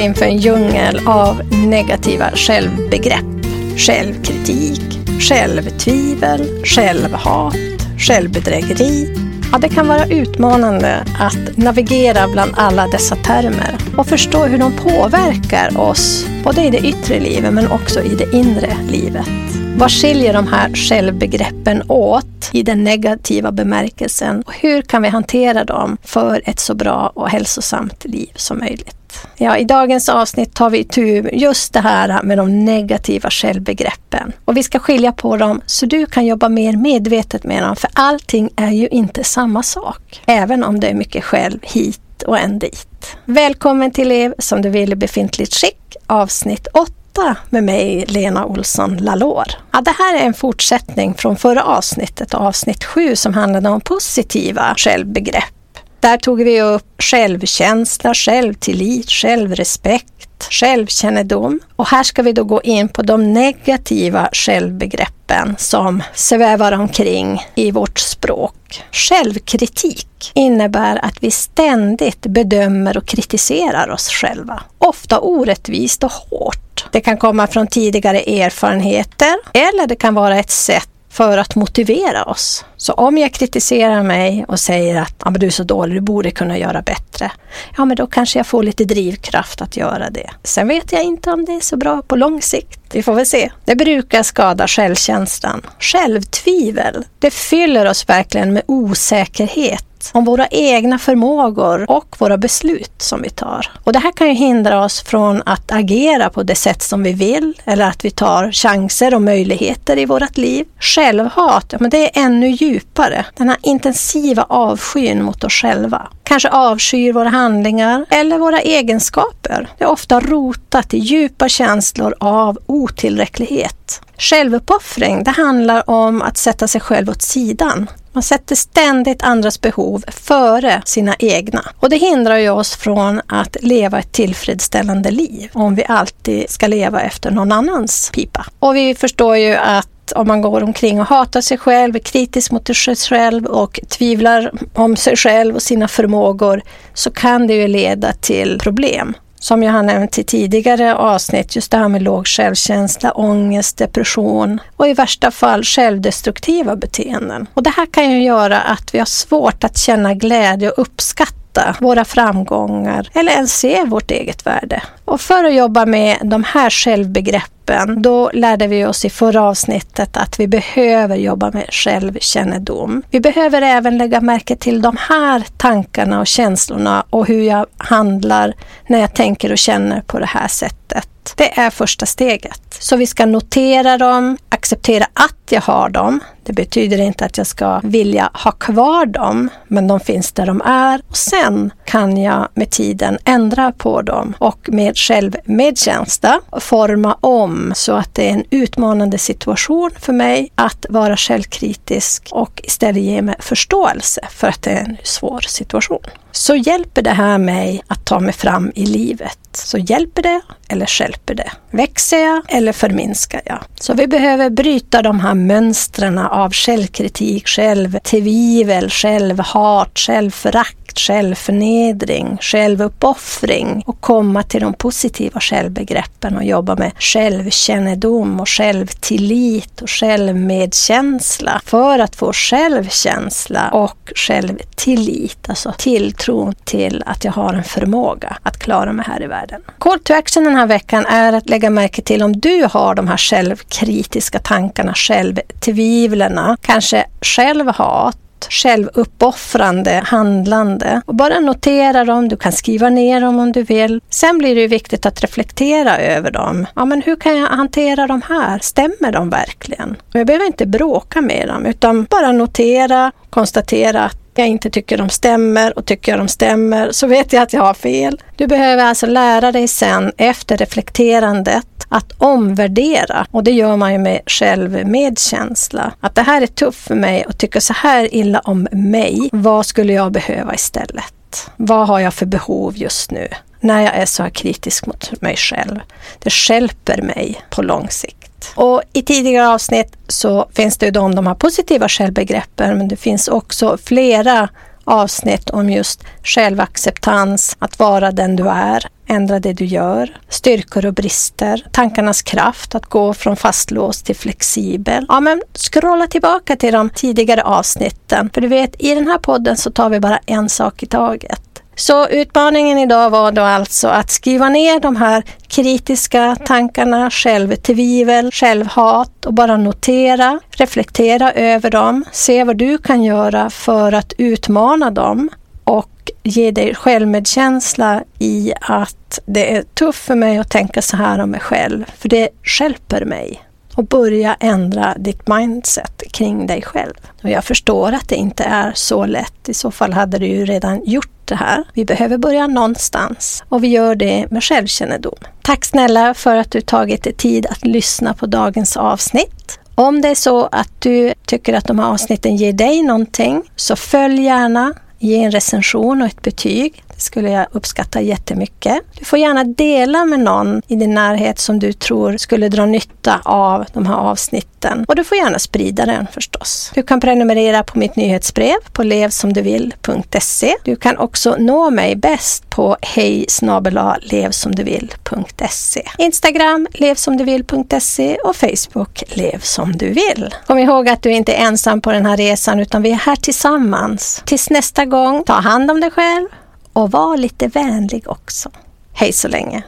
inför en djungel av negativa självbegrepp. Självkritik, självtvivel, självhat, självbedrägeri. Ja, det kan vara utmanande att navigera bland alla dessa termer och förstå hur de påverkar oss, både i det yttre livet men också i det inre livet. Vad skiljer de här självbegreppen åt i den negativa bemärkelsen och hur kan vi hantera dem för ett så bra och hälsosamt liv som möjligt? Ja, I dagens avsnitt tar vi tur just det här med de negativa självbegreppen. Och vi ska skilja på dem så du kan jobba mer medvetet med dem, för allting är ju inte samma sak. Även om det är mycket själv hit och än dit. Välkommen till Lev som du vill i befintligt skick, avsnitt 8 med mig Lena Olsson Lalor. Ja, det här är en fortsättning från förra avsnittet, avsnitt 7 som handlade om positiva självbegrepp där tog vi upp självkänsla, självtillit, självrespekt, självkännedom. Och här ska vi då gå in på de negativa självbegreppen som svävar omkring i vårt språk. Självkritik innebär att vi ständigt bedömer och kritiserar oss själva. Ofta orättvist och hårt. Det kan komma från tidigare erfarenheter eller det kan vara ett sätt för att motivera oss. Så om jag kritiserar mig och säger att ah, men du är så dålig, du borde kunna göra bättre. Ja, men då kanske jag får lite drivkraft att göra det. Sen vet jag inte om det är så bra på lång sikt. Vi får väl se. Det brukar skada självkänslan. Självtvivel, det fyller oss verkligen med osäkerhet om våra egna förmågor och våra beslut som vi tar. Och det här kan ju hindra oss från att agera på det sätt som vi vill eller att vi tar chanser och möjligheter i vårt liv. Självhat, ja, men det är ännu djupare. Den här intensiva avskyn mot oss själva. Kanske avskyr våra handlingar eller våra egenskaper. Det är ofta rotat i djupa känslor av otillräcklighet. Självuppoffring, det handlar om att sätta sig själv åt sidan. Man sätter ständigt andras behov före sina egna. Och det hindrar ju oss från att leva ett tillfredsställande liv om vi alltid ska leva efter någon annans pipa. Och vi förstår ju att om man går omkring och hatar sig själv, är kritisk mot sig själv och tvivlar om sig själv och sina förmågor så kan det ju leda till problem som jag har nämnt i tidigare avsnitt, just det här med låg självkänsla, ångest, depression och i värsta fall självdestruktiva beteenden. Och det här kan ju göra att vi har svårt att känna glädje och uppskatta våra framgångar eller ens se vårt eget värde. Och för att jobba med de här självbegreppen, då lärde vi oss i förra avsnittet att vi behöver jobba med självkännedom. Vi behöver även lägga märke till de här tankarna och känslorna och hur jag handlar när jag tänker och känner på det här sättet. Det är första steget. Så vi ska notera dem, acceptera att jag har dem. Det betyder inte att jag ska vilja ha kvar dem, men de finns där de är. Och sen kan jag med tiden ändra på dem och med självmedkänsla forma om så att det är en utmanande situation för mig att vara självkritisk och istället ge mig förståelse för att det är en svår situation. Så hjälper det här mig att ta mig fram i livet. Så hjälper det eller skälper det? Växer jag eller förminskar jag? Så vi behöver bryta de här mönstren av självkritik, självtvivel, självhat, självförakt självförnedring, självuppoffring och komma till de positiva självbegreppen och jobba med självkännedom och självtillit och självmedkänsla för att få självkänsla och självtillit, alltså tilltron till att jag har en förmåga att klara mig här i världen. Call to action den här veckan är att lägga märke till om du har de här självkritiska tankarna, självtvivlarna, kanske självhat självuppoffrande handlande. Och bara notera dem, du kan skriva ner dem om du vill. Sen blir det viktigt att reflektera över dem. Ja, men hur kan jag hantera de här? Stämmer de verkligen? Och jag behöver inte bråka med dem, utan bara notera, konstatera att jag inte tycker de stämmer och tycker jag de stämmer så vet jag att jag har fel. Du behöver alltså lära dig sen efter reflekterandet att omvärdera och det gör man ju med självmedkänsla. Att det här är tufft för mig och tycker så här illa om mig. Vad skulle jag behöva istället? Vad har jag för behov just nu? När jag är så här kritisk mot mig själv. Det skälper mig på lång sikt. Och I tidigare avsnitt så finns det ju de, de här positiva självbegreppen men det finns också flera avsnitt om just självacceptans, att vara den du är, ändra det du gör, styrkor och brister, tankarnas kraft att gå från fastlåst till flexibel. Ja, men scrolla tillbaka till de tidigare avsnitten. För du vet, i den här podden så tar vi bara en sak i taget. Så utmaningen idag var då alltså att skriva ner de här kritiska tankarna, självtvivel, självhat och bara notera, reflektera över dem, se vad du kan göra för att utmana dem och ge dig självmedkänsla i att det är tufft för mig att tänka så här om mig själv, för det skälper mig och börja ändra ditt mindset kring dig själv. Och jag förstår att det inte är så lätt. I så fall hade du ju redan gjort det här. Vi behöver börja någonstans och vi gör det med självkännedom. Tack snälla för att du tagit dig tid att lyssna på dagens avsnitt. Om det är så att du tycker att de här avsnitten ger dig någonting så följ gärna, ge en recension och ett betyg skulle jag uppskatta jättemycket. Du får gärna dela med någon i din närhet som du tror skulle dra nytta av de här avsnitten. Och du får gärna sprida den förstås. Du kan prenumerera på mitt nyhetsbrev på levsomduvill.se. Du kan också nå mig bäst på hej levsomduvill.se. Instagram levsomduvill.se och Facebook levsomduvill. Kom ihåg att du inte är ensam på den här resan utan vi är här tillsammans. Tills nästa gång, ta hand om dig själv och var lite vänlig också. Hej så länge!